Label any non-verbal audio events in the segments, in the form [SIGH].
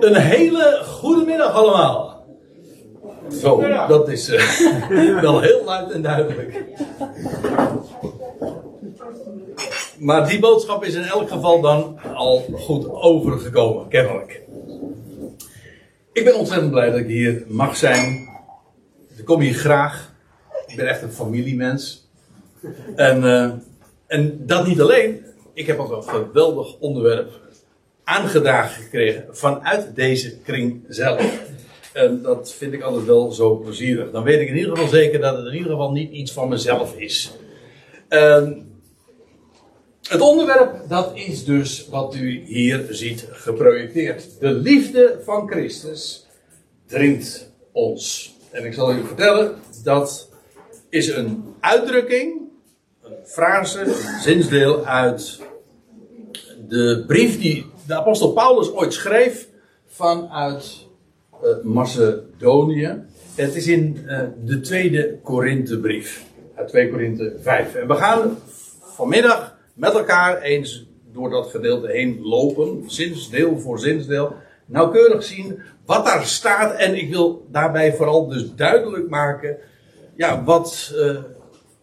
Een hele goede middag allemaal. Zo, dat is uh, [LAUGHS] wel heel luid en duidelijk. Maar die boodschap is in elk geval dan al goed overgekomen, kennelijk. Ik ben ontzettend blij dat ik hier mag zijn. Ik kom hier graag. Ik ben echt een familiemens. En, uh, en dat niet alleen. Ik heb ook een geweldig onderwerp aangedragen gekregen vanuit deze kring zelf. En dat vind ik altijd wel zo plezierig. Dan weet ik in ieder geval zeker dat het in ieder geval niet iets van mezelf is. En het onderwerp, dat is dus wat u hier ziet geprojecteerd. De liefde van Christus dringt ons. En ik zal u vertellen, dat is een uitdrukking, een frase, een zinsdeel uit de brief die de apostel Paulus ooit schreef vanuit uh, Macedonië. Het is in uh, de tweede Korinthebrief, uit 2 Korinthe 5. En we gaan vanmiddag met elkaar eens door dat gedeelte heen lopen, zinsdeel voor zinsdeel, nauwkeurig zien wat daar staat. En ik wil daarbij vooral dus duidelijk maken, ja, wat, uh,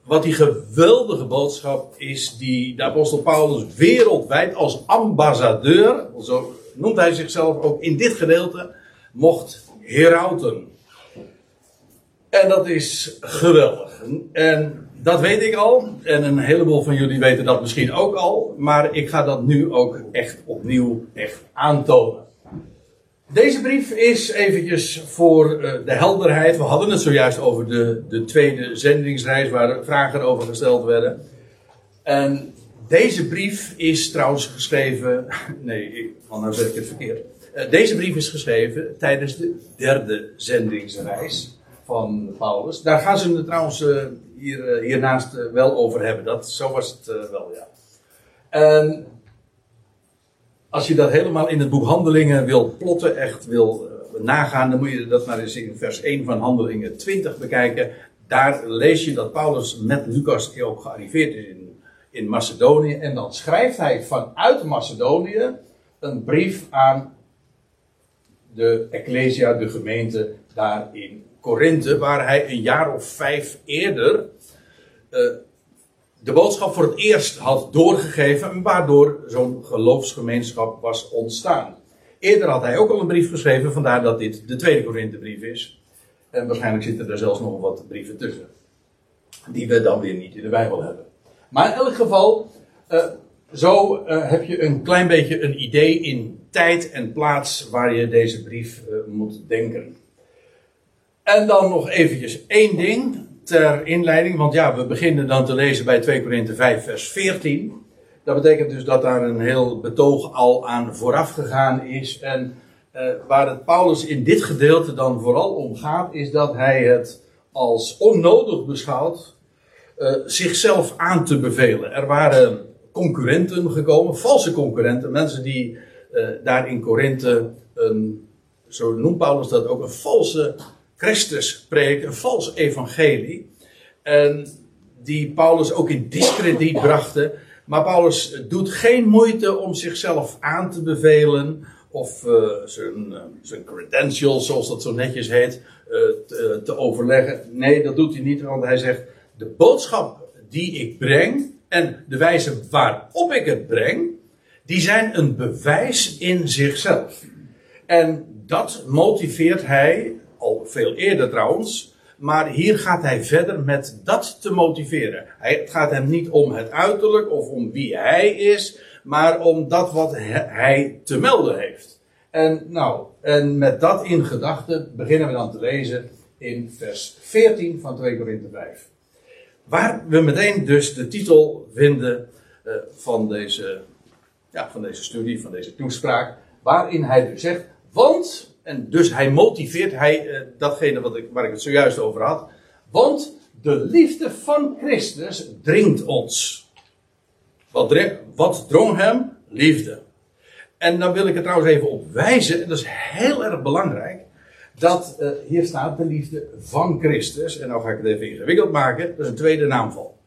wat die geweldige boodschap is die de apostel Paulus wereldwijd als ambassadeur, zo noemt hij zichzelf ook in dit gedeelte, mocht herauten. En dat is geweldig. En dat weet ik al. En een heleboel van jullie weten dat misschien ook al. Maar ik ga dat nu ook echt opnieuw echt aantonen. Deze brief is eventjes voor uh, de helderheid. We hadden het zojuist over de, de tweede zendingsreis waar vragen over gesteld werden. En deze brief is trouwens geschreven. [LAUGHS] Nee, oh, nou zeg ik het verkeerd. Uh, deze brief is geschreven tijdens de derde zendingsreis van Paulus. Daar gaan ze het trouwens uh, hier, hiernaast wel over hebben. Dat, zo was het wel, ja. En als je dat helemaal in het boek Handelingen wil plotten, echt wil uh, nagaan, dan moet je dat maar eens in vers 1 van Handelingen 20 bekijken. Daar lees je dat Paulus met Lucas ook gearriveerd is in, in Macedonië. En dan schrijft hij vanuit Macedonië een brief aan de Ecclesia, de gemeente daar in Korinthe, waar hij een jaar of vijf eerder uh, de boodschap voor het eerst had doorgegeven, waardoor zo'n geloofsgemeenschap was ontstaan. Eerder had hij ook al een brief geschreven, vandaar dat dit de tweede Korinthebrief is. En waarschijnlijk zitten er zelfs nog wat brieven tussen, die we dan weer niet in de Bijbel hebben. Maar in elk geval, uh, zo uh, heb je een klein beetje een idee in tijd en plaats waar je deze brief uh, moet denken. En dan nog eventjes één ding ter inleiding, want ja, we beginnen dan te lezen bij 2 Korinthe 5, vers 14. Dat betekent dus dat daar een heel betoog al aan vooraf gegaan is. En uh, waar het Paulus in dit gedeelte dan vooral om gaat, is dat hij het als onnodig beschouwt uh, zichzelf aan te bevelen. Er waren concurrenten gekomen, valse concurrenten, mensen die uh, daar in Korinthe, een, zo noemt Paulus dat ook, een valse Christus preekt, een vals evangelie. En die Paulus ook in discrediet brachten. Maar Paulus doet geen moeite om zichzelf aan te bevelen. Of uh, zijn, uh, zijn credentials, zoals dat zo netjes heet, te, te, overleggen. Nee, dat doet hij niet, want hij zegt: De boodschap die ik breng en de wijze waarop ik het breng, die zijn een bewijs in zichzelf. En dat motiveert hij al veel eerder trouwens. Maar hier gaat hij verder met dat te motiveren. Hij, het gaat hem niet om het uiterlijk of om wie hij is, maar om dat wat hij te melden heeft. En nou, en met dat in gedachten beginnen we dan te lezen in vers 14 van 2 Korinthe 5. Waar we meteen dus de titel vinden uh, van, deze, ja, van deze studie, van deze toespraak, waarin hij dus zegt, want en dus hij motiveert hij, uh, datgene wat ik, waar ik het zojuist over had. Want de liefde van Christus dringt ons. Wat, wat drong hem? Liefde. En dan wil ik er trouwens even op wijzen, en dat is heel erg belangrijk, dat uh, hier staat de liefde van Christus. En nou ga ik het even ingewikkeld maken, dat is een tweede naamval.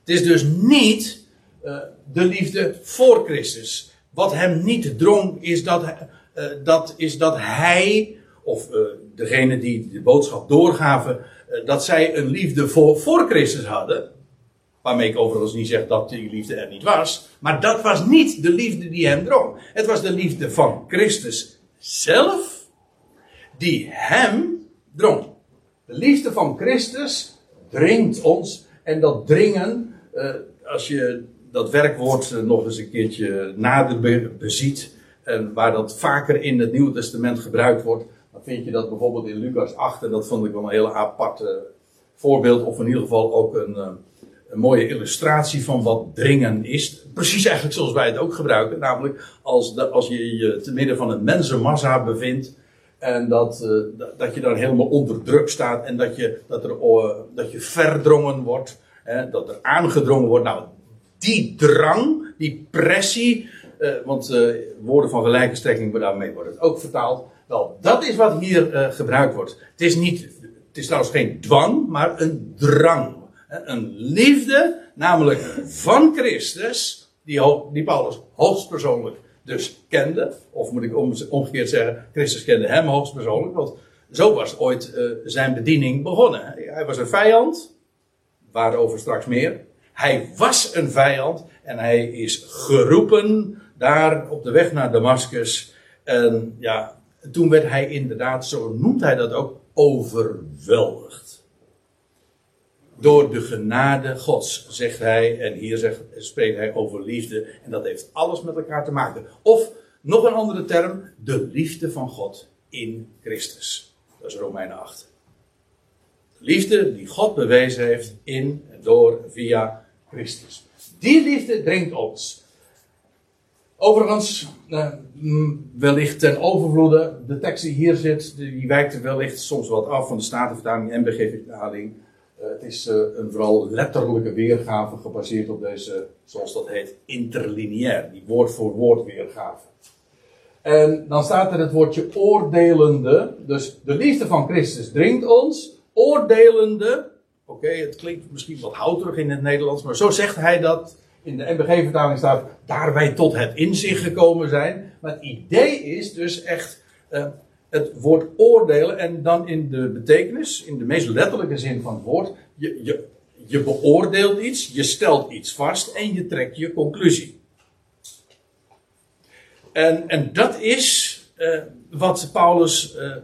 Het is dus niet uh, de liefde voor Christus. Wat hem niet drong, is dat hij, uh, dat is dat hij, of uh, degene die de boodschap doorgaven, uh, dat zij een liefde voor, voor Christus hadden. Waarmee ik overigens niet zeg dat die liefde er niet was. Maar dat was niet de liefde die hem drong. Het was de liefde van Christus zelf, die hem drong. De liefde van Christus dringt ons. En dat dringen, als je dat werkwoord eh, nog eens een keertje nader beziet. En waar dat vaker in het Nieuwe Testament gebruikt wordt. Dan vind je dat bijvoorbeeld in Lucas 8. En dat vond ik wel een hele aparte voorbeeld. Of in ieder geval ook een, eh, een mooie illustratie van wat dringen is. Precies eigenlijk zoals wij het ook gebruiken. Namelijk als, als je je te midden van een mensenmassa bevindt. En dat, dat je dan helemaal onder druk staat. En dat je, dat er, dat je verdrongen wordt. Hè, dat er aangedrongen wordt. Nou, die drang, die pressie, uh, want uh, woorden van gelijke strekking, daarmee wordt het ook vertaald. Wel, dat is wat hier uh, gebruikt wordt. Het is niet, het is trouwens geen dwang, maar een drang. Een liefde, namelijk van Christus, die, die Paulus hoogstpersoonlijk dus kende. Of moet ik omgekeerd zeggen, Christus kende hem hoogstpersoonlijk. Want zo was ooit zijn bediening begonnen. Hij was een vijand, waarover straks meer. Hij was een vijand en hij is geroepen daar op de weg naar Damascus. En ja, toen werd hij inderdaad, zo noemt hij dat ook, overweldigd. Door de genade Gods, zegt hij, en hier zegt, spreekt hij over liefde. En dat heeft alles met elkaar te maken. Of, nog een andere term, de liefde van God in Christus. Dat is Romeinen 8. De liefde die God bewezen heeft in en door, via Christus. Die liefde dringt ons. Overigens, eh, wellicht ten overvloede, de tekst die hier zit, die wijkt wellicht soms wat af van de Statenvertaling en BG-vertaling. Uh, het is uh, een vooral letterlijke weergave gebaseerd op deze, zoals dat heet, interlineair, die woord voor woord weergave. En dan staat er het woordje oordelende, dus de liefde van Christus dringt ons, oordelende Oké, het klinkt misschien wat houterig in het Nederlands, maar zo zegt hij dat. In de MBG-vertaling staat, daar wij tot het inzicht gekomen zijn. Maar het idee is dus echt uh, het woord oordelen en dan in de betekenis, in de meest letterlijke zin van het woord. Je, je, beoordeelt iets, je stelt iets vast en je trekt je conclusie. En, en dat is uh, wat Paulus uh,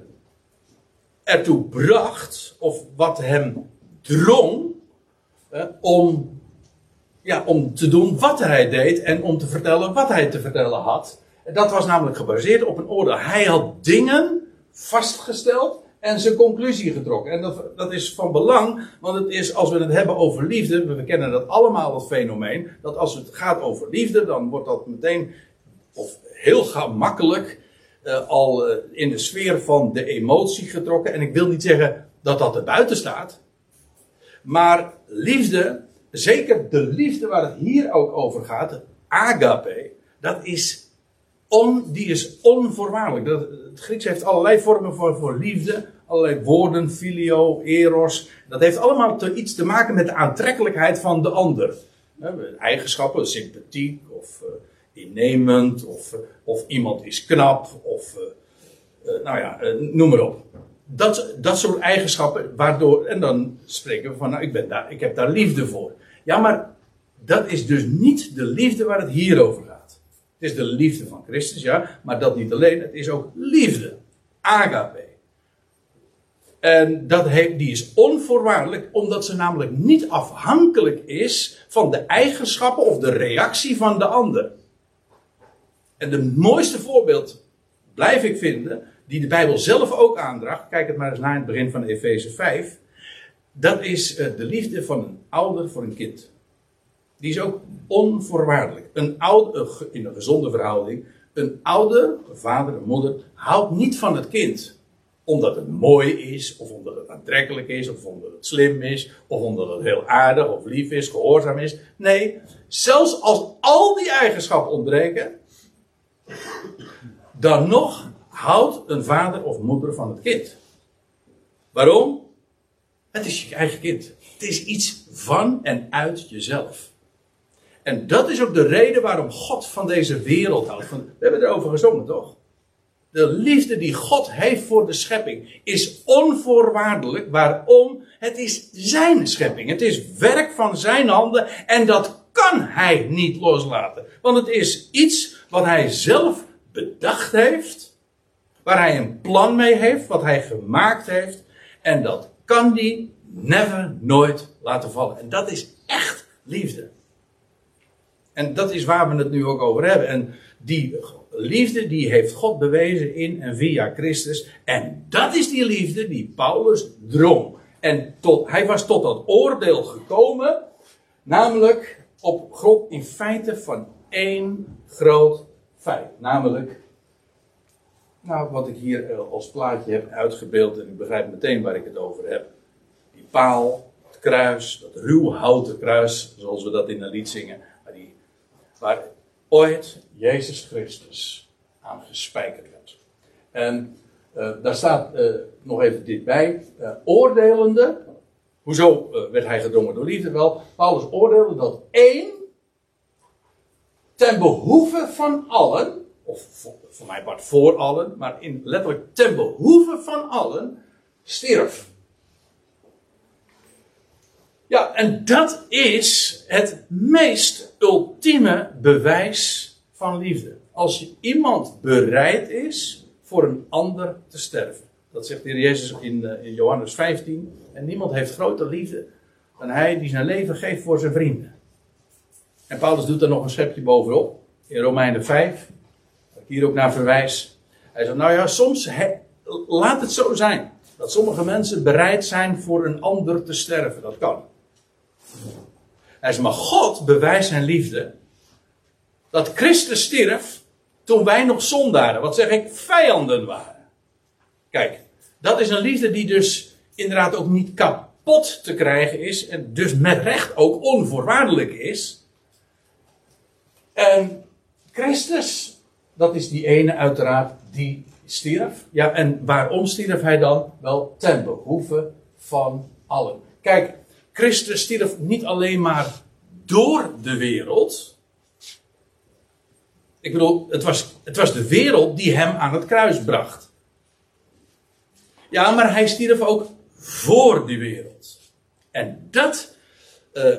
ertoe bracht, of wat hem drong eh, om, ja, om te doen wat hij deed en om te vertellen wat hij te vertellen had. Dat was namelijk gebaseerd op een oordeel. Hij had dingen vastgesteld en zijn conclusie getrokken. En dat, dat is van belang, want het is, als we het hebben over liefde, we kennen dat allemaal, dat fenomeen, dat als het gaat over liefde, dan wordt dat meteen, of heel gemakkelijk, uh, al uh, in de sfeer van de emotie getrokken. En ik wil niet zeggen dat dat er buiten staat, maar liefde, zeker de liefde waar het hier ook over gaat, agape, dat is, on, die is onvoorwaardelijk. Dat, het Grieks heeft allerlei vormen voor, voor liefde, allerlei woorden, filio, eros. Dat heeft allemaal te, iets te maken met de aantrekkelijkheid van de ander. Eigenschappen, sympathiek of uh, innemend, of, uh, of iemand is knap, of uh, nou ja, noem maar op dat, dat soort eigenschappen, waardoor, en dan spreken we van, nou, ik, ben daar, ik heb daar liefde voor. Ja, maar dat is dus niet de liefde waar het hier over gaat. Het is de liefde van Christus, ja, maar dat niet alleen, het is ook liefde. Agape. En dat heeft, die is onvoorwaardelijk, omdat ze namelijk niet afhankelijk is van de eigenschappen of de reactie van de ander. En het mooiste voorbeeld blijf ik vinden die de Bijbel zelf ook aandraagt, kijk het maar eens naar het begin van Efeze 5, dat is eh, de liefde van een ouder voor een kind. Die is ook onvoorwaardelijk. Een ouder, in een gezonde verhouding, een ouder, vader, een moeder, houdt niet van het kind omdat het mooi is, of omdat het aantrekkelijk is, of omdat het slim is, of omdat het heel aardig of lief is, gehoorzaam is. Nee, zelfs als al die eigenschappen ontbreken, dan nog houdt een vader of moeder van het kind. Waarom? Het is je eigen kind. Het is iets van en uit jezelf. En dat is ook de reden waarom God van deze wereld houdt. we hebben erover gezongen, toch? De liefde die God heeft voor de schepping is onvoorwaardelijk. Waarom? Het is zijn schepping. Het is werk van zijn handen en dat kan hij niet loslaten. Want het is iets wat hij zelf bedacht heeft, waar hij een plan mee heeft, wat hij gemaakt heeft. En dat kan hij never, nooit laten vallen. En dat is echt liefde. En dat is waar we het nu ook over hebben. En die liefde die heeft God bewezen in en via Christus. En dat is die liefde die Paulus drong. En tot, hij was tot dat oordeel gekomen, namelijk op grond in feite van één groot feit. Namelijk, nou, wat ik hier eh, als plaatje heb uitgebeeld, en ik begrijp meteen waar ik het over heb. Die paal, het kruis, dat ruw houten kruis, zoals we dat in een lied zingen, waar, die, waar ooit Jezus Christus aan gespijkerd werd. En uh, daar staat uh, nog even dit bij. Uh, oordelende. Hoezo werd hij gedrongen door liefde? Wel, Paulus oordeelde dat één ten behoeve van allen, of voor, mij part voor allen, maar in, letterlijk ten behoeve van allen, stierf. Ja, en dat is het meest ultieme bewijs van liefde. Als iemand bereid is voor een ander te sterven. Dat zegt de Heer Jezus in, eh, in Johannes 15. En niemand heeft grotere liefde dan hij die zijn leven geeft voor zijn vrienden. En Paulus doet er nog een schepje bovenop. In Romeinen 5. Hier ook naar verwijs. Hij zegt, nou ja, soms laat het zo zijn. Dat sommige mensen bereid zijn voor een ander te sterven. Dat kan. Hij zegt, maar God bewijst zijn liefde. Dat Christus stierf toen wij nog zondaren, wat zeg ik, vijanden waren. Kijk, dat is een liefde die dus inderdaad ook niet kapot te krijgen is. En dus met recht ook onvoorwaardelijk is. En Christus, dat is die ene uiteraard die stierf. Ja, en waarom stierf hij dan? Wel ten behoeve van allen. Kijk, Christus stierf niet alleen maar door de wereld. Ik bedoel, het was, het was de wereld die hem aan het kruis bracht. Ja, maar hij stierf ook voor die wereld. En dat, uh,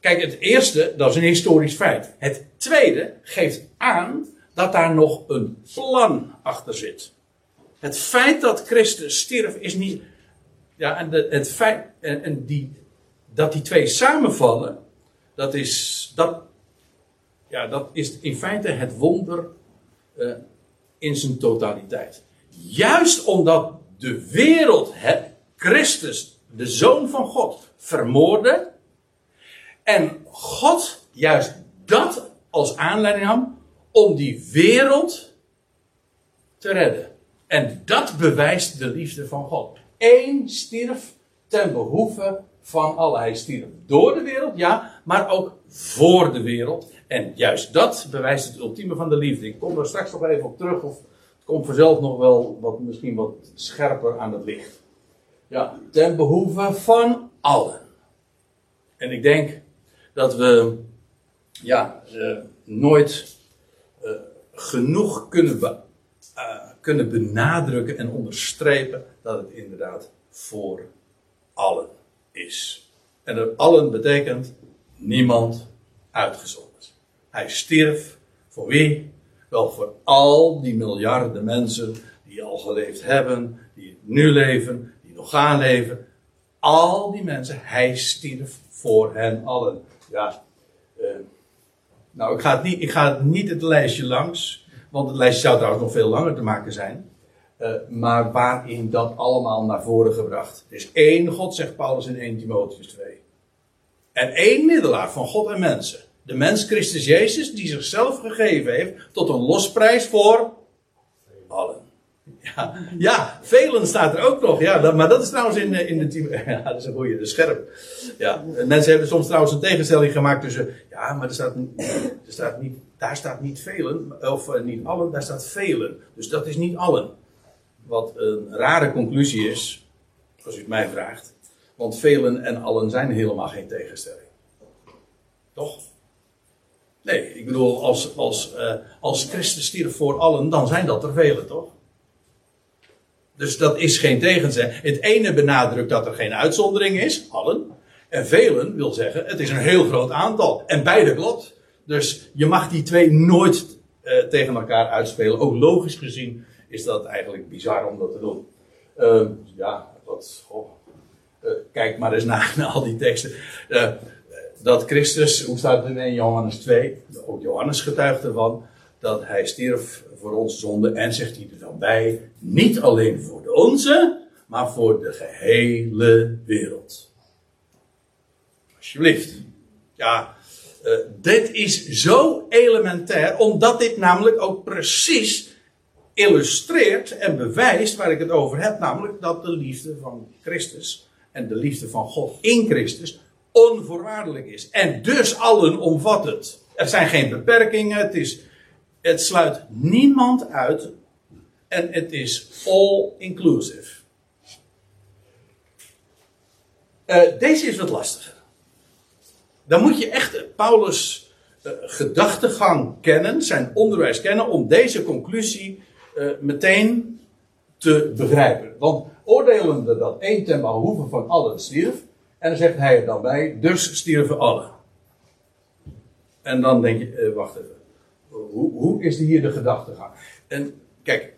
kijk, het eerste, dat is een historisch feit. Het tweede geeft aan dat daar nog een plan achter zit. Het feit dat Christus stierf is niet, ja, en het feit, en, die, dat die twee samenvallen, dat is, dat, ja, dat is in feite het wonder uh, in zijn totaliteit. Juist omdat de wereld het, Christus, de Zoon van God, vermoordde. En God juist dat als aanleiding nam om die wereld te redden. En dat bewijst de liefde van God. Eén stierf ten behoeve van alle. Hij stierf door de wereld, ja, maar ook voor de wereld. En juist dat bewijst het ultieme van de liefde. Ik kom er straks nog even op terug, of het komt vanzelf nog wel wat, misschien wat scherper aan het licht. Ja, ten behoeve van allen. En ik denk dat we, ja, uh, nooit genoeg kunnen, be, uh, kunnen benadrukken en onderstrepen dat het inderdaad voor allen is. En dat allen betekent niemand uitgezonderd. Hij stierf voor wie? Wel voor al die miljarden mensen die al geleefd hebben, die nu leven, die nog gaan leven. Al die mensen, hij stierf voor hen allen. Ja, nou, ik ga, het niet, ik ga het niet het lijstje langs, want het lijstje zou trouwens nog veel langer te maken zijn. Uh, maar waarin dat allemaal naar voren gebracht. Er is één God, zegt Paulus in 1 Timotheus 2. En één middelaar van God en mensen. De mens Christus Jezus, die zichzelf gegeven heeft tot een losprijs voor. [LAUGHS] Ja, velen staat er ook nog. Ja, dat, maar dat is trouwens in, in de team. [LAUGHS] Ja, dat is een goede, de scherp. Ja, mensen hebben soms trouwens een tegenstelling gemaakt tussen. Ja, maar er staat, er staat niet, daar staat niet velen, of uh, niet allen, daar staat velen. Dus dat is niet allen. Wat een rare conclusie is, als u het mij vraagt. Want velen en allen zijn helemaal geen tegenstelling. Toch? Nee, ik bedoel, als, als, uh, als Christus stierf voor allen, dan zijn dat er velen, toch? Dus dat is geen tegenzin. Het ene benadrukt dat er geen uitzondering is, allen. En velen wil zeggen, het is een heel groot aantal. En beide klopt. Dus je mag die twee nooit uh, tegen elkaar uitspelen. Ook logisch gezien is dat eigenlijk bizar om dat te doen. Uh, ja, dat. Uh, kijk maar eens naar, [LAUGHS] naar al die teksten. dat Christus, hoe staat het in Johannes 2? Ook Johannes getuigt ervan. Dat hij stierf voor onze zonde. En zegt hij er dan bij: niet alleen voor de onze, maar voor de gehele wereld. Alsjeblieft. Ja, uh, dit is zo elementair, omdat dit namelijk ook precies illustreert en bewijst waar ik het over heb, namelijk dat de liefde van Christus en de liefde van God in Christus onvoorwaardelijk is. En dus allen omvat het. Er zijn geen beperkingen, het, is, het sluit niemand uit en het is all inclusive. Uh, deze is wat lastiger dan moet je echt Paulus' uh, gedachtegang kennen, zijn onderwijs kennen, om deze conclusie uh, meteen te begrijpen. Want oordelende dat één ten behoeve van allen stierf, en dan zegt hij er dan bij, dus stierven allen. En dan denk je, wacht even, hoe, hoe is hier de gedachtegang? En kijk,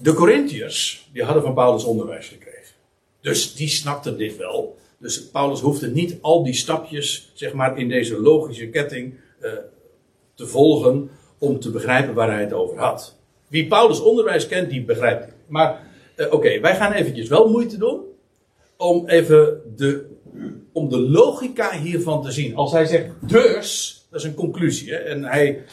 de Corinthiërs, die hadden van Paulus onderwijs gekregen. Dus die snapten dit wel. Dus Paulus hoefde niet al die stapjes, zeg maar, in deze logische ketting uh, te volgen om te begrijpen waar hij het over had. Wie Paulus onderwijs kent, die begrijpt het. Maar uh, oké, wij gaan eventjes wel moeite doen om even de, om de logica hiervan te zien. Als hij zegt dus, dat is een conclusie. Hè? En hij,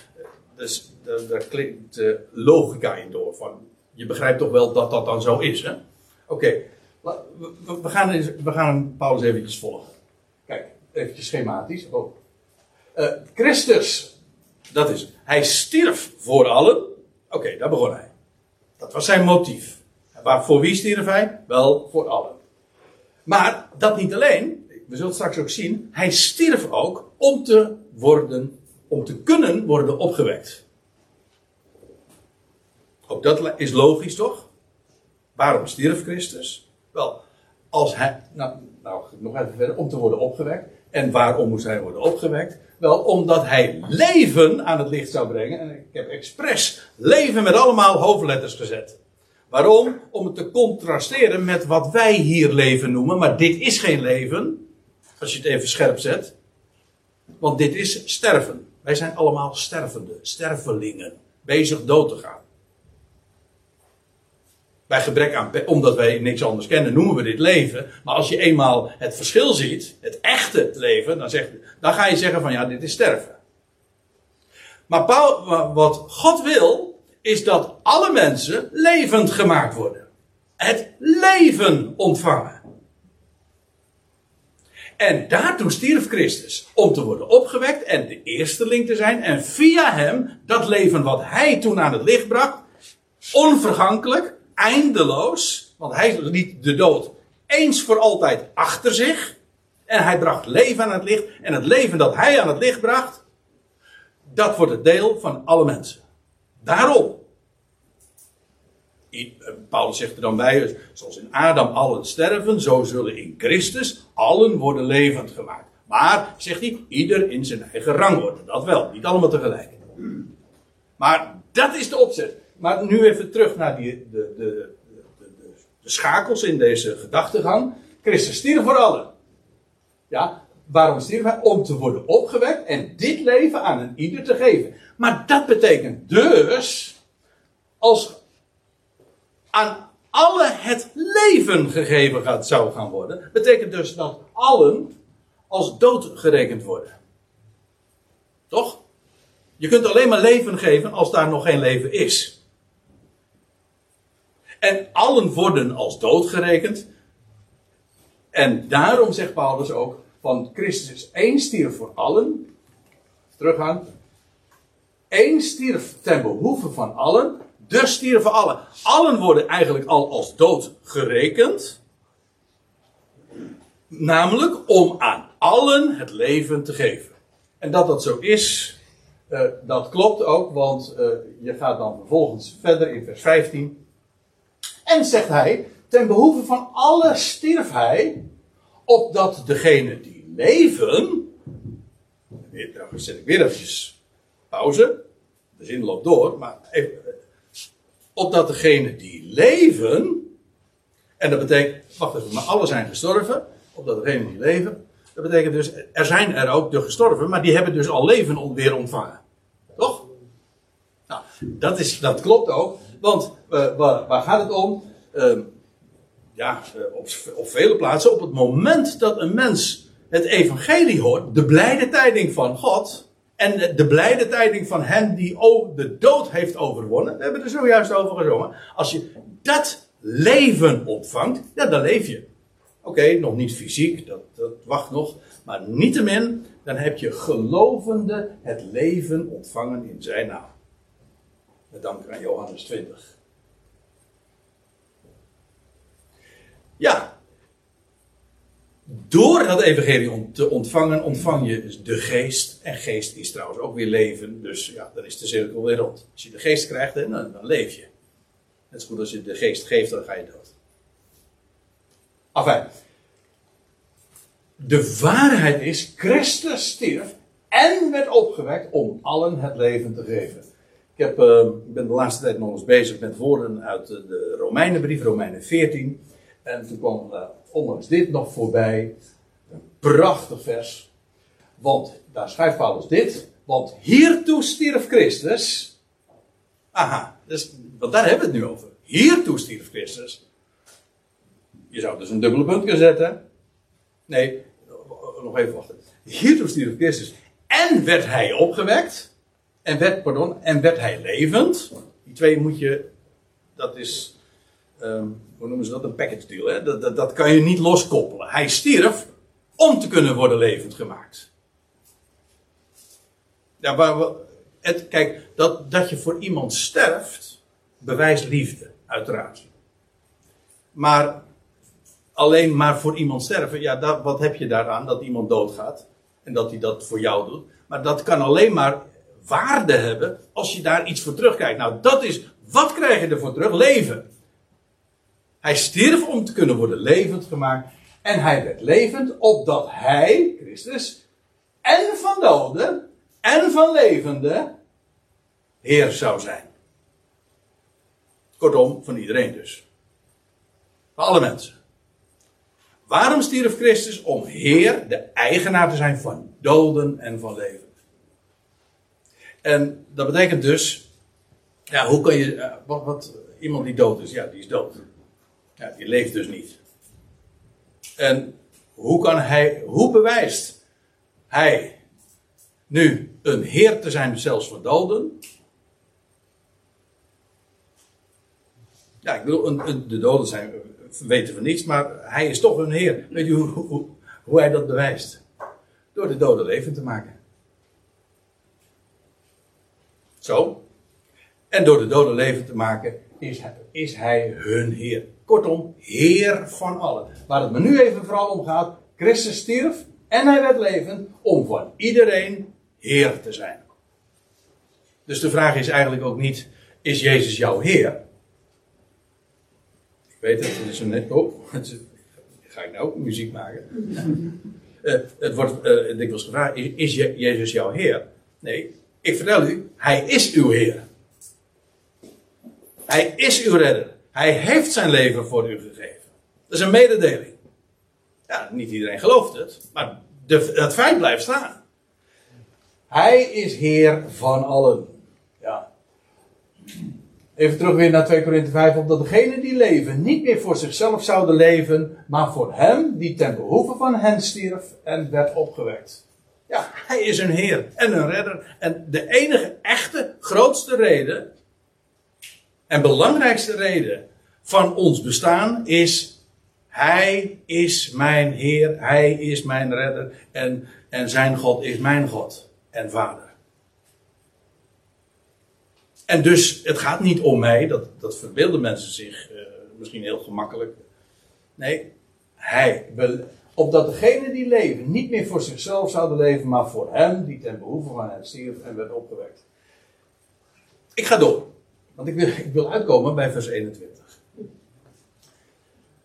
dus, daar klinkt logica in door. Van, je begrijpt toch wel dat dat dan zo is. Oké. We gaan, we gaan Paulus eventjes volgen. Kijk, eventjes schematisch. Oh. Uh, Christus, dat is. Hij stierf voor allen. Oké, daar begon hij. Dat was zijn motief. Maar voor wie stierf hij? Wel, voor allen. Maar dat niet alleen. We zullen straks ook zien. Hij stierf ook om te worden, om te kunnen worden opgewekt. Ook dat is logisch, toch? Waarom stierf Christus? Wel, als hij, nou, nou nog even verder, om te worden opgewekt. En waarom moest hij worden opgewekt? Wel, omdat hij leven aan het licht zou brengen. En ik heb expres leven met allemaal hoofdletters gezet. Waarom? Om het te contrasteren met wat wij hier leven noemen. Maar dit is geen leven. Als je het even scherp zet. Want dit is sterven. Wij zijn allemaal stervende, stervelingen. Bezig dood te gaan. Bij gebrek aan, omdat wij niks anders kennen, noemen we dit leven. Maar als je eenmaal het verschil ziet, het echte leven, dan, zeg, dan ga je zeggen van ja, dit is sterven. Maar Paul, wat God wil, is dat alle mensen levend gemaakt worden. Het leven ontvangen. En daartoe stierf Christus. Om te worden opgewekt en de eersteling te zijn. En via hem, dat leven wat hij toen aan het licht bracht, onvergankelijk, eindeloos, want hij liet de dood eens voor altijd achter zich. En hij bracht leven aan het licht. En het leven dat hij aan het licht bracht, dat wordt het deel van alle mensen. Daarom. Eh, Paulus zegt er dan bij, zoals in Adam allen sterven, zo zullen in Christus allen worden levend gemaakt. Maar, zegt hij, ieder in zijn eigen rang worden. Dat wel, niet allemaal tegelijk. Maar dat is de opzet. Maar nu even terug naar die, de, de, de, de, schakels in deze gedachtegang. Christus stierf voor allen. Ja, waarom stierf hij? Om te worden opgewekt en dit leven aan een ieder te geven. Maar dat betekent dus, als aan alle het leven gegeven gaat, zou gaan worden, betekent dus dat allen als dood gerekend worden. Toch? Je kunt alleen maar leven geven als daar nog geen leven is. En allen worden als dood gerekend. En daarom zegt Paulus ook: van Christus één stierf voor allen. Teruggaan. Eén stierf ten behoeve van allen. Dus stierven allen. Allen worden eigenlijk al als dood gerekend. Namelijk om aan allen het leven te geven. En dat dat zo is, uh, dat klopt ook, want uh, je gaat dan vervolgens verder in vers 15. En zegt hij, ten behoeve van alle stierf hij, opdat degenen die leven. Dan zet ik weer eventjes pauze. De zin loopt door, maar even, opdat degenen die leven. En dat betekent, wacht even, maar alle zijn gestorven. Opdat degenen die leven. Dat betekent dus, er zijn er ook de gestorven, maar die hebben dus al leven weer ontvangen. Toch? Nou, dat, is, dat klopt ook. Want uh, waar, waar, gaat het om? Uh, ja, eh, op, op vele plaatsen, op het moment dat een mens het evangelie hoort, de blijde tijding van God, en de blijde tijding van hen die de dood heeft overwonnen, we hebben er zojuist over gezongen, als je dat leven ontvangt, ja, dan leef je. Oké, nog niet fysiek, dat, dat wacht nog, maar niettemin, dan heb je gelovende het leven ontvangen in zijn naam. Met dank aan Johannes 20. Ja. Door dat evangelie te ontvangen, ontvang je de geest. En geest is trouwens ook weer leven. Dus ja, dan is de cirkel weer rond. Als je de geest krijgt, dan, dan leef je. Net zo goed als je de geest geeft, dan ga je dood. Enfin. De waarheid is, Christus stierf en werd opgewekt om allen het leven te geven. Ik, heb, uh, ben de laatste tijd nog eens bezig met woorden uit de Romeinenbrief, Romeinen 14. En toen kwam uh, ondanks dit nog voorbij. Een prachtig vers. Want daar schrijft Paulus dit. Want hiertoe stierf Christus. Aha, dus, want daar hebben we het nu over. Hiertoe stierf Christus. Je zou dus een dubbele punt kunnen zetten. Nee, nog even wachten. Hiertoe stierf Christus. En werd hij opgewekt. En werd, pardon, en werd hij levend. Die twee moet je, dat is um, hoe noemen ze dat? Een package deal. Hè? Dat, dat, dat kan je niet loskoppelen. Hij stierf om te kunnen worden levend gemaakt. Ja, het, kijk, dat, dat je voor iemand sterft, bewijst liefde, uiteraard. Maar alleen maar voor iemand sterven, ja, dat, wat heb je daaraan dat iemand doodgaat en dat hij dat voor jou doet? Maar dat kan alleen maar waarde hebben als je daar iets voor terugkijkt. Nou, dat is, wat krijg je ervoor terug? Leven. Hij stierf om te kunnen worden levend gemaakt. En hij werd levend opdat hij, Christus, en van doden en van levenden Heer zou zijn. Kortom, van iedereen dus. Van alle mensen. Waarom stierf Christus? Om Heer, de eigenaar te zijn van doden en van leven. En dat betekent dus, ja, hoe kan je, eh, wat iemand die dood is, ja, die is dood. Ja, die leeft dus niet. En hoe kan hij, hoe bewijst hij nu een heer te zijn zelfs van doden? Ja, ik bedoel, een, de doden zijn, weten we niets, maar hij is toch een heer. Weet je hoe, hoe, hoe hij dat bewijst? Door de doden levend te maken. Zo. En door de doden levend te maken is hij, is hij hun Heer. Kortom, Heer van allen. Waar het me nu even vooral om gaat, Christus stierf en hij werd levend om van iedereen Heer te zijn. Dus de vraag is eigenlijk ook niet, is Jezus jouw Heer? Ik weet het, het is een net op. [LAUGHS] Ga ik nou ook muziek maken? uh, [LAUGHS] het wordt uh, dikwijls gevraagd, is Jezus jouw Heer? Nee, ik vertel u, Hij is uw Heer. Hij is uw redder. Hij heeft zijn leven voor u gegeven. Dat is een mededeling. Ja, niet iedereen gelooft het, maar de, het feit blijft staan. Hij is Heer van allen. Ja. Even terug weer naar 2 Korinthe 5. Opdat degenen die leven niet meer voor zichzelf zouden leven, maar voor hem die ten behoeve van hen stierf en werd opgewekt. Ja, hij is een Heer en een redder. En de enige echte grootste reden en belangrijkste reden van ons bestaan is: Hij is mijn Heer, Hij is mijn redder en, en zijn God is mijn God en Vader. En dus het gaat niet om mij, dat, dat verbeelden mensen zich uh, misschien heel gemakkelijk. Nee, Hij, Opdat degenen die leven niet meer voor zichzelf zouden leven, maar voor hem die ten behoeve van hen stierf en werd opgewekt. Ik ga door, want ik wil, ik wil uitkomen bij vers 21.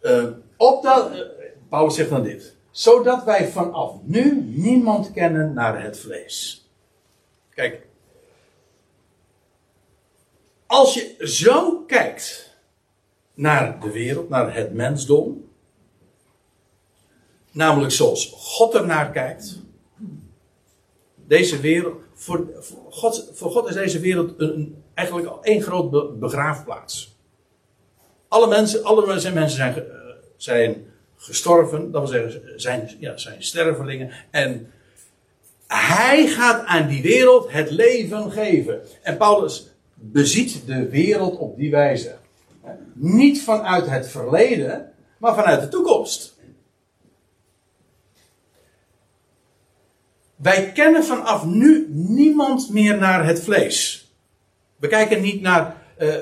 Uh, opdat, uh, Paulus zegt dan dit. Zodat wij vanaf nu niemand kennen naar het vlees. Kijk. Als je zo kijkt naar de wereld, naar het mensdom. Namelijk zoals God ernaar kijkt. Deze wereld, voor, God, voor God is deze wereld een, eigenlijk één groot begraafplaats. Alle mensen, alle mensen zijn, eh, zijn gestorven, dat wil zeggen, zijn, ja, zijn stervelingen. En hij gaat aan die wereld het leven geven. En Paulus beziet de wereld op die wijze. Niet vanuit het verleden, maar vanuit de toekomst. Wij kennen vanaf nu niemand meer naar het vlees. We kijken niet naar uh,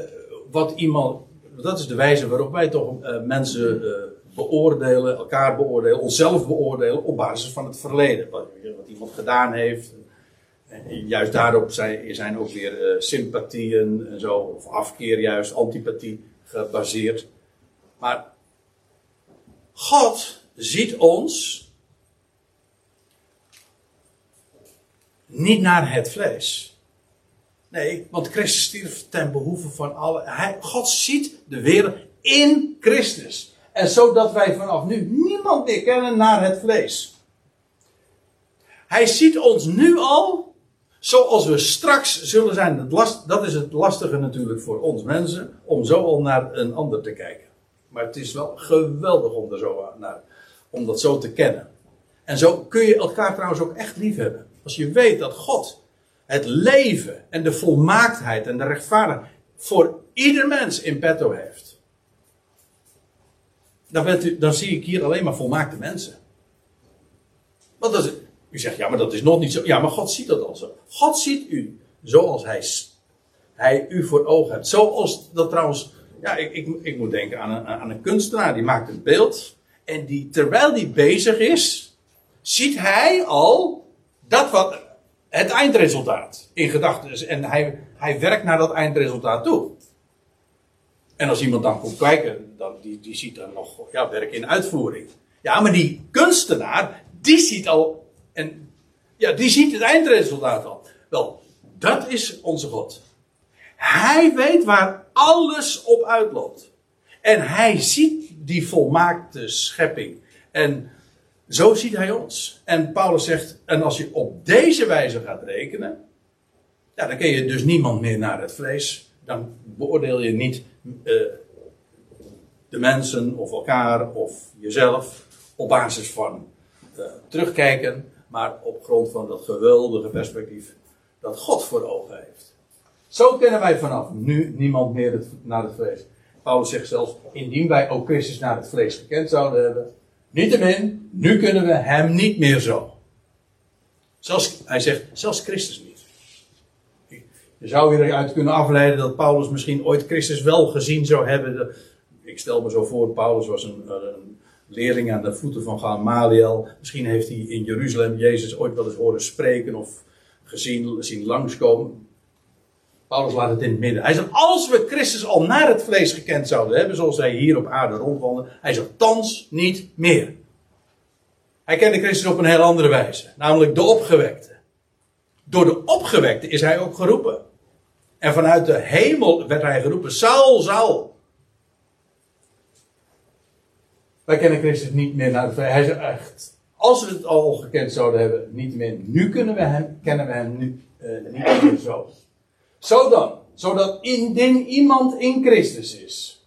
wat iemand. Dat is de wijze waarop wij toch uh, mensen uh, beoordelen, elkaar beoordelen, onszelf beoordelen op basis van het verleden. Wat, wat iemand gedaan heeft. En juist daarop zijn, zijn ook weer sympathieën en zo, of afkeer juist, antipathie gebaseerd. Maar God ziet ons niet naar het vlees. Nee, want Christus stierf ten behoeve van alle. Hij, God ziet de wereld in Christus. En zodat wij vanaf nu niemand meer kennen naar het vlees. Hij ziet ons nu al zoals we straks zullen zijn. Dat, is het lastige natuurlijk voor ons mensen, om zo al naar een ander te kijken. Maar het is wel geweldig om, er zo naar, om dat zo te kennen. En zo kun je elkaar trouwens ook echt lief hebben. Als je weet dat God het leven en de volmaaktheid en de rechtvaardigheid voor ieder mens in petto heeft. Dan, bent u, dan zie ik hier alleen maar volmaakte mensen. Want dat u zegt, ja, maar dat is nog niet zo. Ja, maar God ziet dat al zo. God ziet u zoals hij, hij u voor ogen hebt. Zoals dat trouwens, ja, ik, ik, ik moet denken aan een, aan een kunstenaar. Die maakt een beeld. En die, terwijl die bezig is, ziet hij al dat wat het eindresultaat in gedachten is. En hij, hij werkt naar dat eindresultaat toe. En als iemand dan komt kijken, dan, die, die ziet dan nog ja, werk in uitvoering. Ja, maar die kunstenaar, die ziet al, en, ja, die ziet het eindresultaat al. Wel, dat is onze God. Hij weet waar alles op uitloopt. En hij ziet die volmaakte schepping. En zo ziet hij ons. En Paulus zegt, en als je op deze wijze gaat rekenen, ja, dan ken je dus niemand meer naar het vlees. Dan beoordeel je niet uh, de mensen of elkaar of jezelf op basis van uh, terugkijken, maar op grond van dat geweldige perspectief dat God voor ogen heeft. Zo kennen wij vanaf nu niemand meer naar het vlees. Paulus zegt zelfs, indien wij ook Christus naar het vlees gekend zouden hebben, Niettemin, nu kunnen we hem niet meer zo. Zelfs, hij zegt, zelfs Christus niet. Je zou hieruit kunnen afleiden dat Paulus misschien ooit Christus wel gezien zou hebben. Ik stel me zo voor, Paulus was een, een leerling aan de voeten van Gamaliel. Misschien heeft hij in Jeruzalem Jezus ooit wel eens horen spreken of gezien, zien langskomen. Paulus laat het in het midden. Hij zegt, als we Christus al naar het vlees gekend zouden hebben, zoals hij hier op aarde rondwandelde, hij zegt, thans niet meer. Hij kende Christus op een heel andere wijze, namelijk de opgewekte. Door de opgewekte is hij ook geroepen. En vanuit de hemel werd hij geroepen, Saul, Saul. Wij kennen Christus niet meer naar het vlees. Hij zegt echt, als we het al gekend zouden hebben, niet meer. Nu kunnen we hem, kennen we hem nu uh, niet meer zo. Zo dan, zodat indien iemand in Christus is,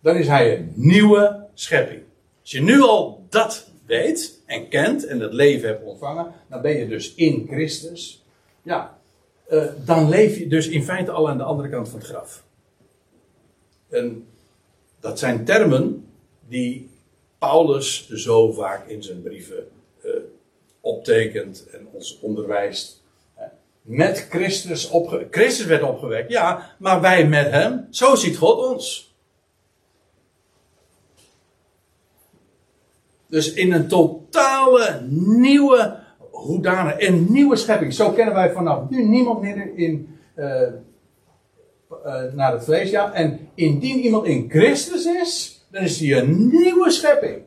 dan is hij een nieuwe schepping. Als je nu al dat weet en kent en het leven hebt ontvangen, dan ben je dus in Christus. Ja, uh, dan leef je dus in feite al aan de andere kant van het graf. En dat zijn termen die Paulus zo vaak in zijn brieven uh, optekent en ons onderwijst met Christus opgewekt. Christus werd opgewekt, ja, maar wij met hem. Zo ziet God ons. Dus in een totale nieuwe hoedanig, een nieuwe schepping. Zo kennen wij vanaf nu niemand meer in, uh, naar het vlees. Ja. En indien iemand in Christus is, dan is hij een nieuwe schepping.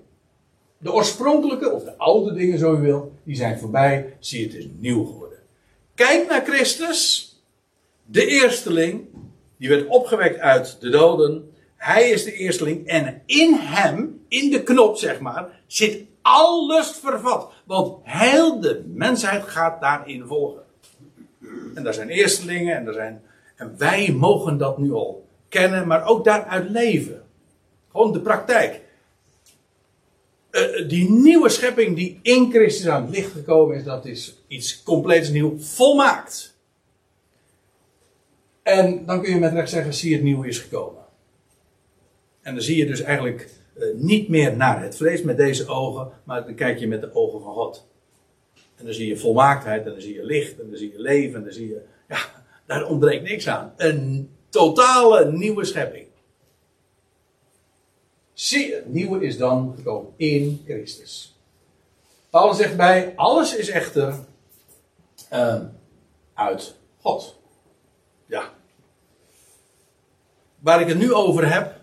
De oorspronkelijke, of de oude dingen zo u wil, die zijn voorbij. Zie, het is nieuw geworden. Kijk naar Christus, de eersteling, die werd opgewekt uit de doden. Hij is de eersteling en in hem, in de knop zeg maar, zit alles vervat. Want heel de mensheid gaat daarin volgen. En daar zijn eerstelingen en, er zijn, en wij mogen dat nu al kennen, maar ook daaruit leven. Gewoon de praktijk. Uh, die nieuwe schepping die in Christus aan het licht gekomen is, dat is iets compleets nieuw, volmaakt. En dan kun je met recht zeggen, zie het nieuwe is gekomen. En dan zie je dus eigenlijk uh, niet meer naar het vlees met deze ogen, maar dan kijk je met de ogen van God. En dan zie je volmaaktheid, en dan zie je licht, en dan zie je leven, en dan zie je, ja, daar ontbreekt niks aan. Een totale nieuwe schepping. Zie, het nieuwe is dan gekomen in Christus. Paulus zegt bij, alles is echter uh, uit God. Ja. Waar ik het nu over heb,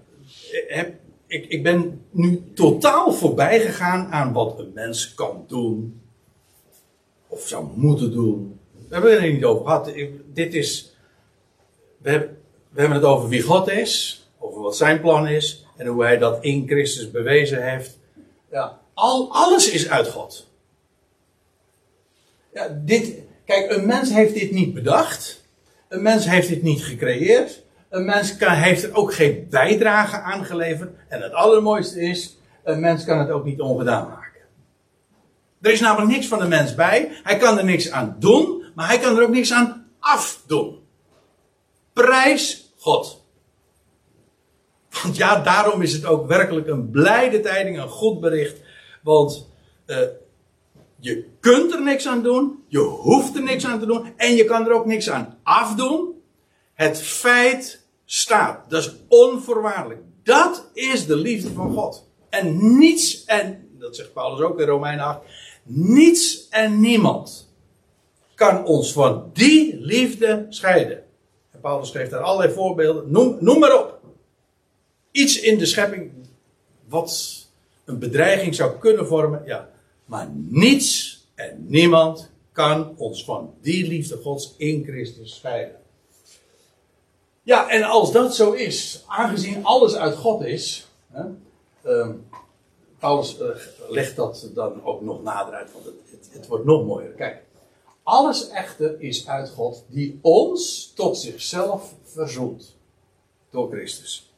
heb ik, ik ben nu totaal voorbij gegaan aan wat een mens kan doen. Of zou moeten doen. We hebben het er niet over gehad. dit is. We we hebben het over wie God is. Over wat zijn plan is. En hoe hij dat in Christus bewezen heeft. Ja, al, alles is uit God. Ja, dit, kijk, een mens heeft dit niet bedacht. Een mens heeft dit niet gecreëerd. Een mens kan, heeft er ook geen bijdrage aan geleverd. En het allermooiste is, een mens kan het ook niet ongedaan maken. Er is namelijk niks van de mens bij. Hij kan er niks aan doen, maar hij kan er ook niks aan afdoen. Prijs God. Want ja, daarom is het ook werkelijk een blijde tijding, een goed bericht. Want uh, je kunt er niks aan doen, je hoeft er niks aan te doen en je kan er ook niks aan afdoen. Het feit staat. Dat is onvoorwaardelijk. Dat is de liefde van God. En niets, en dat zegt Paulus ook in Romeinen 8, niets en niemand kan ons van die liefde scheiden. En Paulus geeft daar allerlei voorbeelden. Noem, noem maar op. Iets in de schepping wat een bedreiging zou kunnen vormen. Ja, maar niets en niemand kan ons van die liefde Gods in Christus scheiden. Ja, en als dat zo is, aangezien alles uit God is. Hè, uh, Paulus uh, legt dat dan ook nog nader uit, want het, het, het, wordt nog mooier. Kijk, alles echter is uit God die ons tot zichzelf verzoent. Door Christus.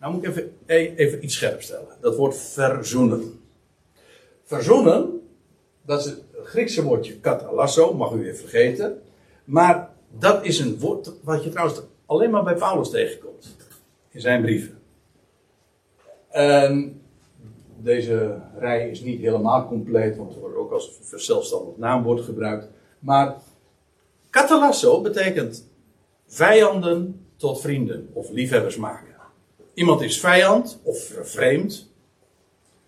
Nou moet ik even, e, even iets scherp stellen. Dat woord verzoenen. Verzoenen, dat is het Griekse woordje katalasso, mag u weer vergeten. Maar dat is een woord wat je trouwens alleen maar bij Paulus tegenkomt. In zijn brieven. En deze rij is niet helemaal compleet, want er wordt ook als zelfstandig naamwoord gebruikt. Maar catalasso betekent vijanden tot vrienden of liefhebbers maken. Iemand is vijand of vervreemd.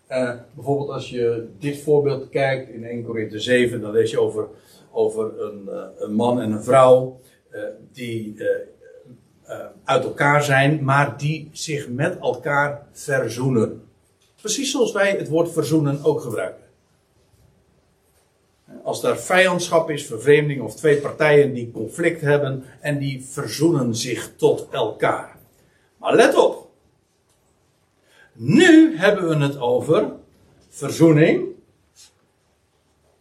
Uh, bijvoorbeeld als je dit voorbeeld kijkt in 1 Korinthe 7, dan lees je over, over een, uh, een man en een vrouw uh, die uit elkaar zijn, maar die zich met elkaar verzoenen. Precies zoals wij het woord verzoenen ook gebruiken. Als daar vijandschap is, vervreemding of twee partijen die conflict hebben en die verzoenen zich tot elkaar. Maar let op. Nu hebben we het over verzoening.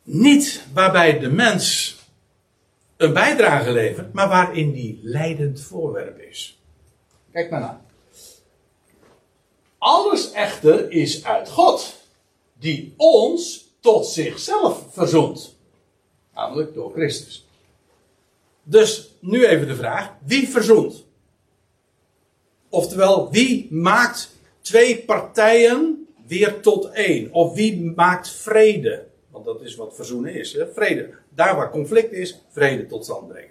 Niet waarbij de mens een bijdrage levert, maar waarin die leidend voorwerp is. Kijk maar naar. Alles echter is uit God, die ons tot zichzelf verzoent. Namelijk door Christus. Dus nu even de vraag: wie verzoent? Oftewel, wie maakt twee partijen weer tot één? Of wie maakt vrede? Want dat is wat verzoenen is. Hè? Vrede. Daar waar conflict is, vrede tot stand brengen.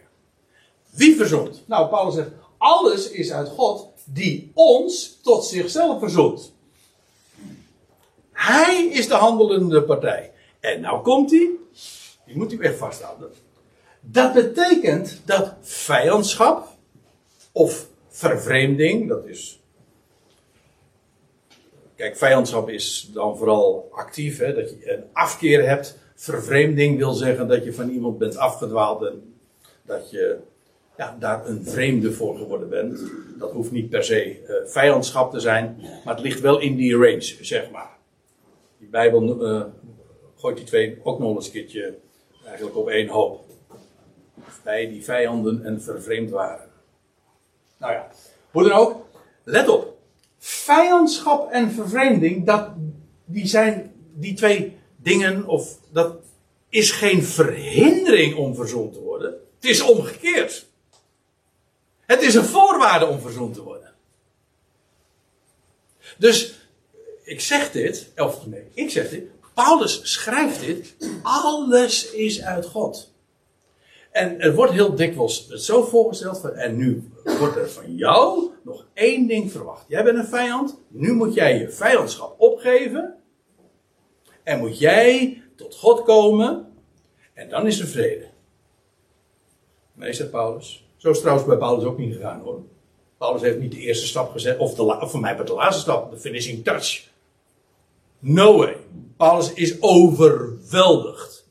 Wie verzoent? Nou, Paulus zegt, alles is uit God die ons tot zichzelf verzoent. Hij is de handelende partij. En nou komt hij. Die moet u echt vasthouden. Dat betekent dat vijandschap of vervreemding, dat is. Kijk, vijandschap is dan vooral actief, hè, dat je een afkeer hebt. Vervreemding wil zeggen dat je van iemand bent afgedwaald en dat je ja, daar een vreemde voor geworden bent. Dat hoeft niet per se uh, vijandschap te zijn, maar het ligt wel in die range, zeg maar. Die Bijbel uh, gooit die twee ook nog eens een keertje eigenlijk op één hoop. Bij die vijanden en vervreemd waren. Nou ja, hoe dan ook, let op. Vijandschap en vervreemding, dat, die zijn die twee dingen, of dat is geen verhindering om verzond te worden. Het is omgekeerd. Het is een voorwaarde om verzoend te worden. Dus, ik zeg dit, of nee, ik zeg dit, Paulus schrijft dit, alles is uit God. En er wordt heel dikwijls zo voorgesteld van, en nu wordt er van jou nog één ding verwacht. Jij bent een vijand, nu moet jij je vijandschap opgeven. En moet jij tot God komen. En dan is er vrede. Zegt Paulus. Zo is trouwens bij Paulus ook niet gegaan hoor. Paulus heeft niet de eerste stap gezet, of, de, of voor mij bij de laatste stap, de finishing touch. No way. Paulus is overweldigd.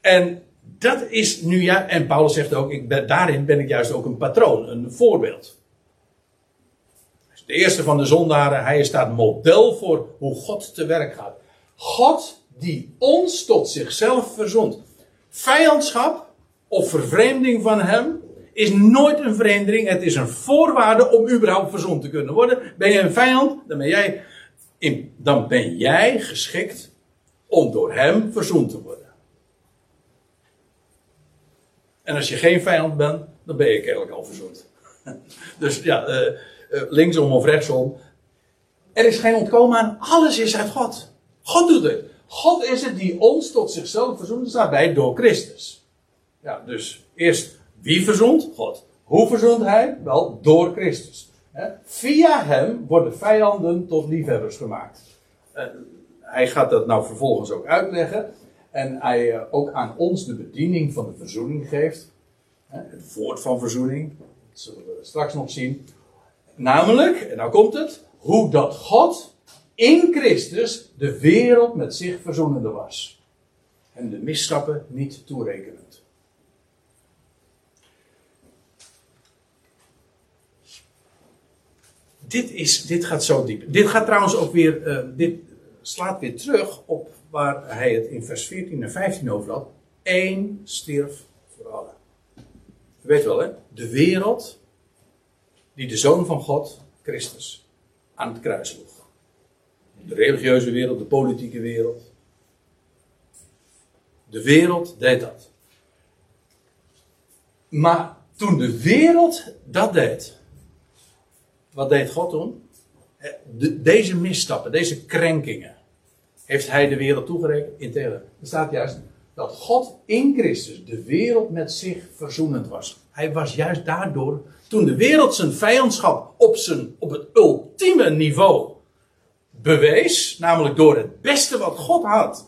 En dat is nu ja, en Paulus zegt ook, ik ben, daarin ben ik juist ook een patroon, een voorbeeld. De eerste van de zondaren, hij staat model voor hoe God te werk gaat. God die ons tot zichzelf verzond. Vijandschap of vervreemding van hem is nooit een verhindering. Het is een voorwaarde om überhaupt verzond te kunnen worden. Ben je een vijand, dan ben jij, dan ben jij geschikt om door hem verzond te worden. En als je geen vijand bent, dan ben je kennelijk al verzoend. [LAUGHS] Dus ja, uh, uh, linksom of rechtsom. Er is geen ontkomen aan. Alles is uit God. God doet het. God is het die ons tot zichzelf verzoent. staat bij door Christus. Ja, dus eerst wie verzoent? God. Hoe verzoent hij? Wel, door Christus. Via hem worden vijanden tot liefhebbers gemaakt. hij gaat dat nou vervolgens ook uitleggen. En hij eh, ook aan ons de bediening van de verzoening geeft. Het woord van verzoening. Dat zullen we straks nog zien. Namelijk, en nou komt het, hoe dat God in Christus de wereld met zich verzoenende was. En de misstappen niet toerekenend. Dit, is, dit gaat zo diep. Dit gaat trouwens ook weer, uh, dit slaat weer terug op waar hij het in vers 14 en 15 over had. Eén stierf voor allen. U weet wel, hè? De wereld die de Zoon van God, Christus, aan het kruis sloeg. De religieuze wereld, de politieke wereld. De wereld deed dat. Maar toen de wereld dat deed, wat deed God toen? De, deze misstappen, deze krenkingen, heeft hij de wereld toegerekend? Integendeel. Er staat juist dat God in Christus de wereld met zich verzoenend was. Hij was juist daardoor, toen de wereld zijn vijandschap op, zijn, op het ultieme niveau bewees, namelijk door het beste wat God had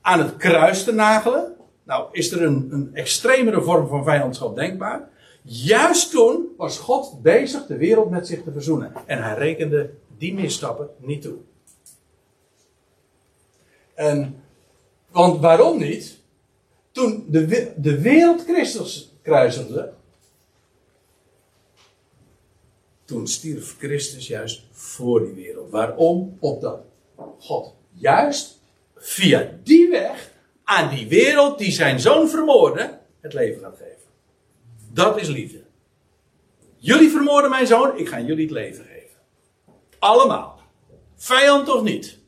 aan het kruis te nagelen. Nou, is er een, een extremere vorm van vijandschap denkbaar? Juist toen was God bezig de wereld met zich te verzoenen. En hij rekende die misstappen niet toe. En, want waarom niet? Toen de, de wereld Christus kruisende, toen stierf Christus juist voor die wereld. Waarom? Opdat God juist via die weg aan die wereld die zijn zoon vermoordde, het leven gaat geven. Dat is liefde. Jullie vermoorden mijn zoon, ik ga jullie het leven geven. Allemaal. Vijand of niet.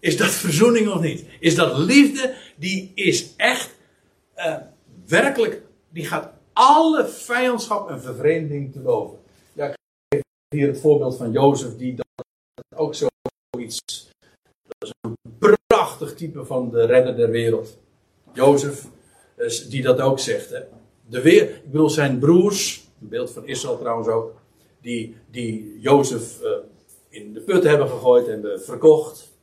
Is dat verzoening of niet? Is dat liefde? Die is echt uh, werkelijk, die gaat alle vijandschap en vervreemding te boven. Ja, ik geef hier het voorbeeld van Jozef, die dat ook zoiets. Dat is een prachtig type van de redder der wereld. Jozef, die dat ook zegt. Hè. De weer, ik bedoel, zijn broers, een beeld van Israël trouwens ook, die, die Jozef uh, in de put hebben gegooid, hebben verkocht.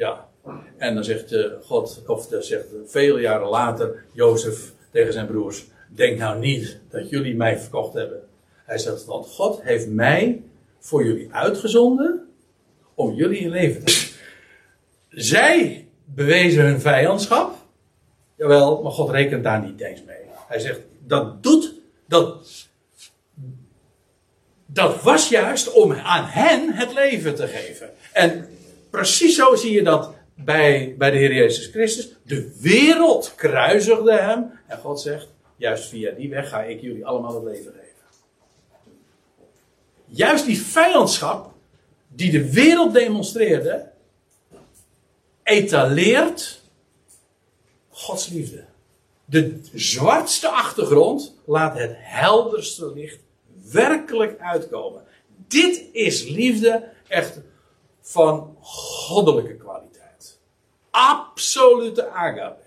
Ja. En dan zegt uh, God, of dan zegt vele jaren later Jozef tegen zijn broers: Denk nou niet dat jullie mij verkocht hebben. Hij zegt: Want God heeft mij voor jullie uitgezonden om jullie in leven te Zij bewezen hun vijandschap. Jawel, maar God rekent daar niet eens mee. Hij zegt: Dat doet, dat dat was juist om aan hen het leven te geven. En precies zo zie je dat bij, bij de Heer Jezus Christus. De wereld kruisigde hem. En God zegt, juist via die weg ga ik jullie allemaal het leven geven. Juist die vijandschap die de wereld demonstreerde, etaleert Gods liefde. De zwartste achtergrond laat het helderste licht werkelijk uitkomen. Dit is liefde echt van goddelijke kwaliteit. Absolute agape.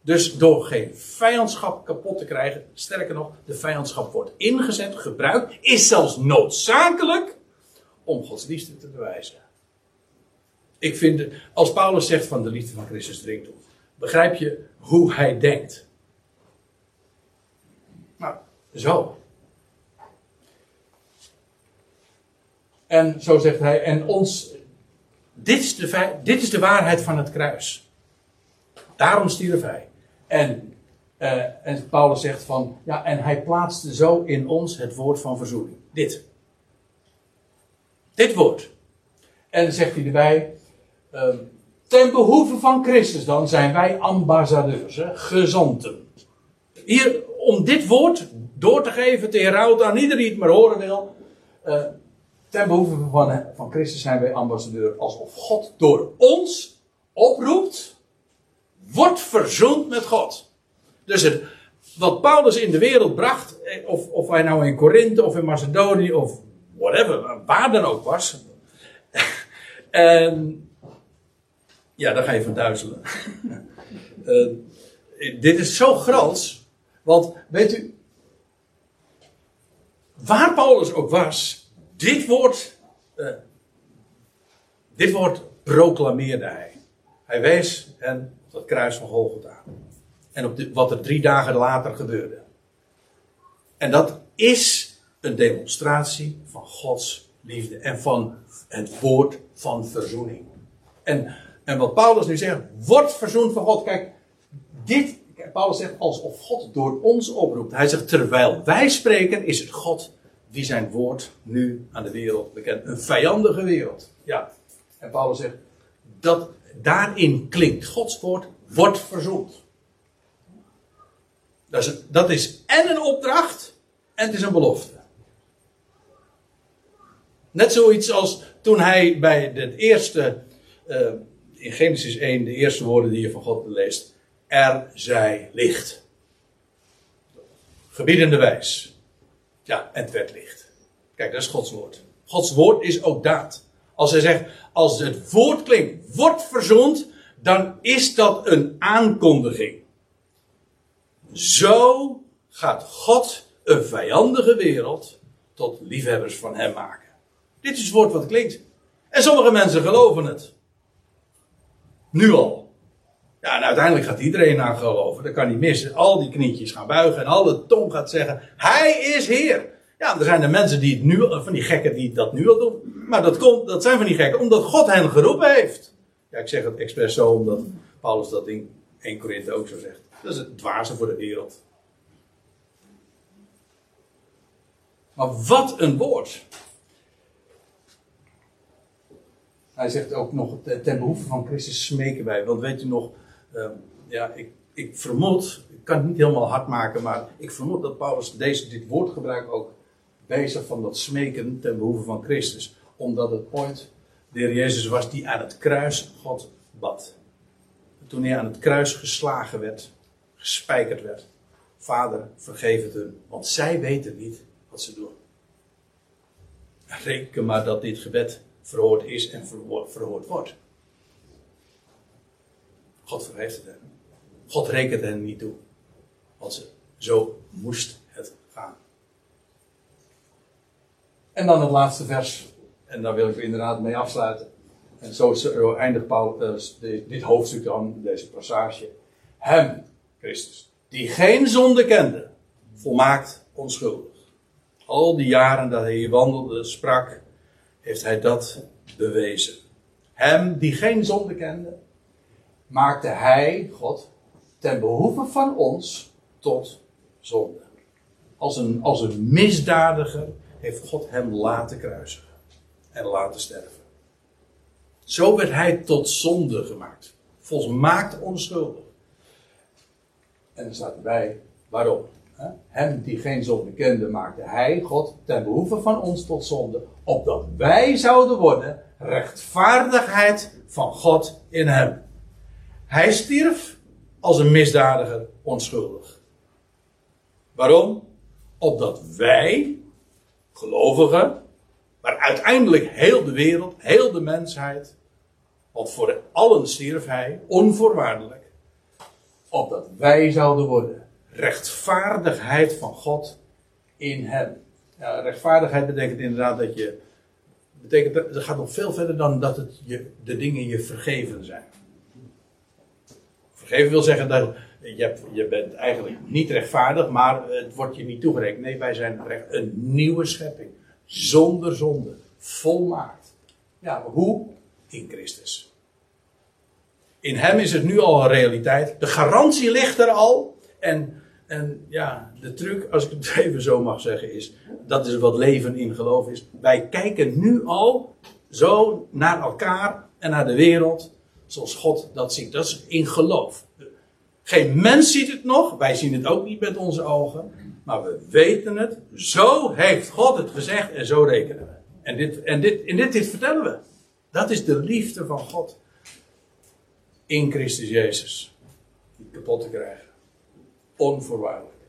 Dus door geen vijandschap kapot te krijgen, sterker nog, de vijandschap wordt ingezet, gebruikt, is zelfs noodzakelijk om Gods liefde te bewijzen. Ik vind, als Paulus zegt van de liefde van Christus dringt op, begrijp je hoe hij denkt? Nou, zo. En zo zegt hij, en ons, dit is de, dit is de waarheid van het kruis. Daarom stierf hij. En, uh, en Paulus zegt van, ja, en hij plaatste zo in ons het woord van verzoening. Dit. Dit woord. En dan zegt hij erbij, uh, ten behoeve van Christus dan zijn wij ambassadeurs, hè, gezanten. Hier, om dit woord door te geven, te herhouden aan iedereen die het maar horen wil. Uh, Ten behoeve van, van Christus zijn wij ambassadeur alsof God door ons oproept, wordt verzoend met God. Dus het, wat Paulus in de wereld bracht, eh, of, of hij nou in Korinthe of in Macedonië of whatever, waar dan ook was. [LAUGHS] en ja, daar ga je van duizelen. uh, [LAUGHS] dit is zo groots, want weet u, waar Paulus ook was, dit woord, uh, dit woord proclameerde hij. Hij wees hen op het kruis van Golgotha. En op wat er drie dagen later gebeurde. En dat is een demonstratie van Gods liefde en van het woord van verzoening. En, en wat Paulus nu zegt, wordt verzoend van God. Kijk, dit, Paulus zegt alsof God door ons oproept. Hij zegt, terwijl wij spreken, is het God die zijn woord nu aan de wereld bekend. Een vijandige wereld. Ja. En Paulus zegt, dat daarin klinkt Gods woord, wordt verzoend. Dat is, dat is en een opdracht en het is een belofte. Net zoiets als toen hij bij het eerste, uh, in Genesis 1, de eerste woorden die je van God leest. Er zij licht. Gebiedende wijs. Ja, en het werd licht. Kijk, dat is Gods woord. Gods woord is ook daad. Als hij zegt, als het woord klinkt, wordt verzoend, dan is dat een aankondiging. Zo gaat God een vijandige wereld tot liefhebbers van hem maken. Dit is het woord wat klinkt. En sommige mensen geloven het. Nu al. En uiteindelijk gaat iedereen aan geloven. Dat kan niet missen. Al die knietjes gaan buigen en alle tong gaat zeggen: Hij is Heer. Ja, er zijn de mensen die het nu, van die gekken die dat nu al doen. Maar dat, komt, dat zijn van die gekken omdat God hen geroepen heeft. Ja, ik zeg het expres zo omdat Paulus dat in 1 Korinthe ook zo zegt. Dat is het dwaze voor de wereld. Maar wat een woord. Hij zegt ook nog, ten behoeve van Christus smeken wij. Want weet u nog, ja, ik, ik vermoed, ik kan het niet helemaal hard maken, maar ik vermoed dat Paulus deze, dit woordgebruik ook bezig van dat smeken ten behoeve van Christus. Omdat het ooit de heer Jezus was die aan het kruis God bad. Toen hij aan het kruis geslagen werd, gespijkerd werd. Vader, vergeef het hun, want zij weten niet wat ze doen. Reken maar dat dit gebed verhoord is en verhoord wordt. God vergeeft het hen. God rekent hen niet toe. Want ze, zo moest het gaan. En dan het laatste vers En daar wil ik inderdaad mee afsluiten. En zo, zo eindigt Paul, uh, dit hoofdstuk dan, deze passage. Hem, Christus, die geen zonde kende, volmaakt onschuldig. Al die jaren dat hij hier wandelde, sprak, heeft hij dat bewezen. Hem die geen zonde kende, maakte hij, God, ten behoeve van ons tot zonde. Als een, als een misdadiger heeft God hem laten kruisigen en laten sterven. Zo werd hij tot zonde gemaakt. Volmaakt onschuldig. En dan staat erbij, waarom? Hem die geen zonde kende, maakte hij, God, ten behoeve van ons tot zonde, opdat wij zouden worden rechtvaardigheid van God in hem. Hij stierf als een misdadiger onschuldig. Waarom? Opdat wij, gelovigen, maar uiteindelijk heel de wereld, heel de mensheid, want voor allen stierf hij, onvoorwaardelijk, opdat wij zouden worden rechtvaardigheid van God in hem. Rechtvaardigheid betekent inderdaad dat je. Betekent, dat gaat nog veel verder dan dat het je, de dingen je vergeven zijn. Vergeven wil zeggen dat je, hebt, je bent eigenlijk niet rechtvaardig, maar het wordt je niet toegerekend. Nee, wij zijn een nieuwe schepping. Zonder zonde. Volmaakt. Ja, hoe? In Christus. In hem is het nu al een realiteit. De garantie ligt er al. En en ja, de truc, als ik het [LAUGHS] even zo mag zeggen, is: dat is wat leven in geloof is. Wij kijken nu al zo naar elkaar en naar de wereld zoals God dat ziet. Dat is in geloof. Geen mens ziet het nog, wij zien het ook niet met onze ogen, maar we weten het. Zo heeft God het gezegd en zo rekenen we. En dit, en dit, en dit, dit vertellen we. Dat is de liefde van God in Christus Jezus. Die kapot te krijgen. Onvoorwaardelijk.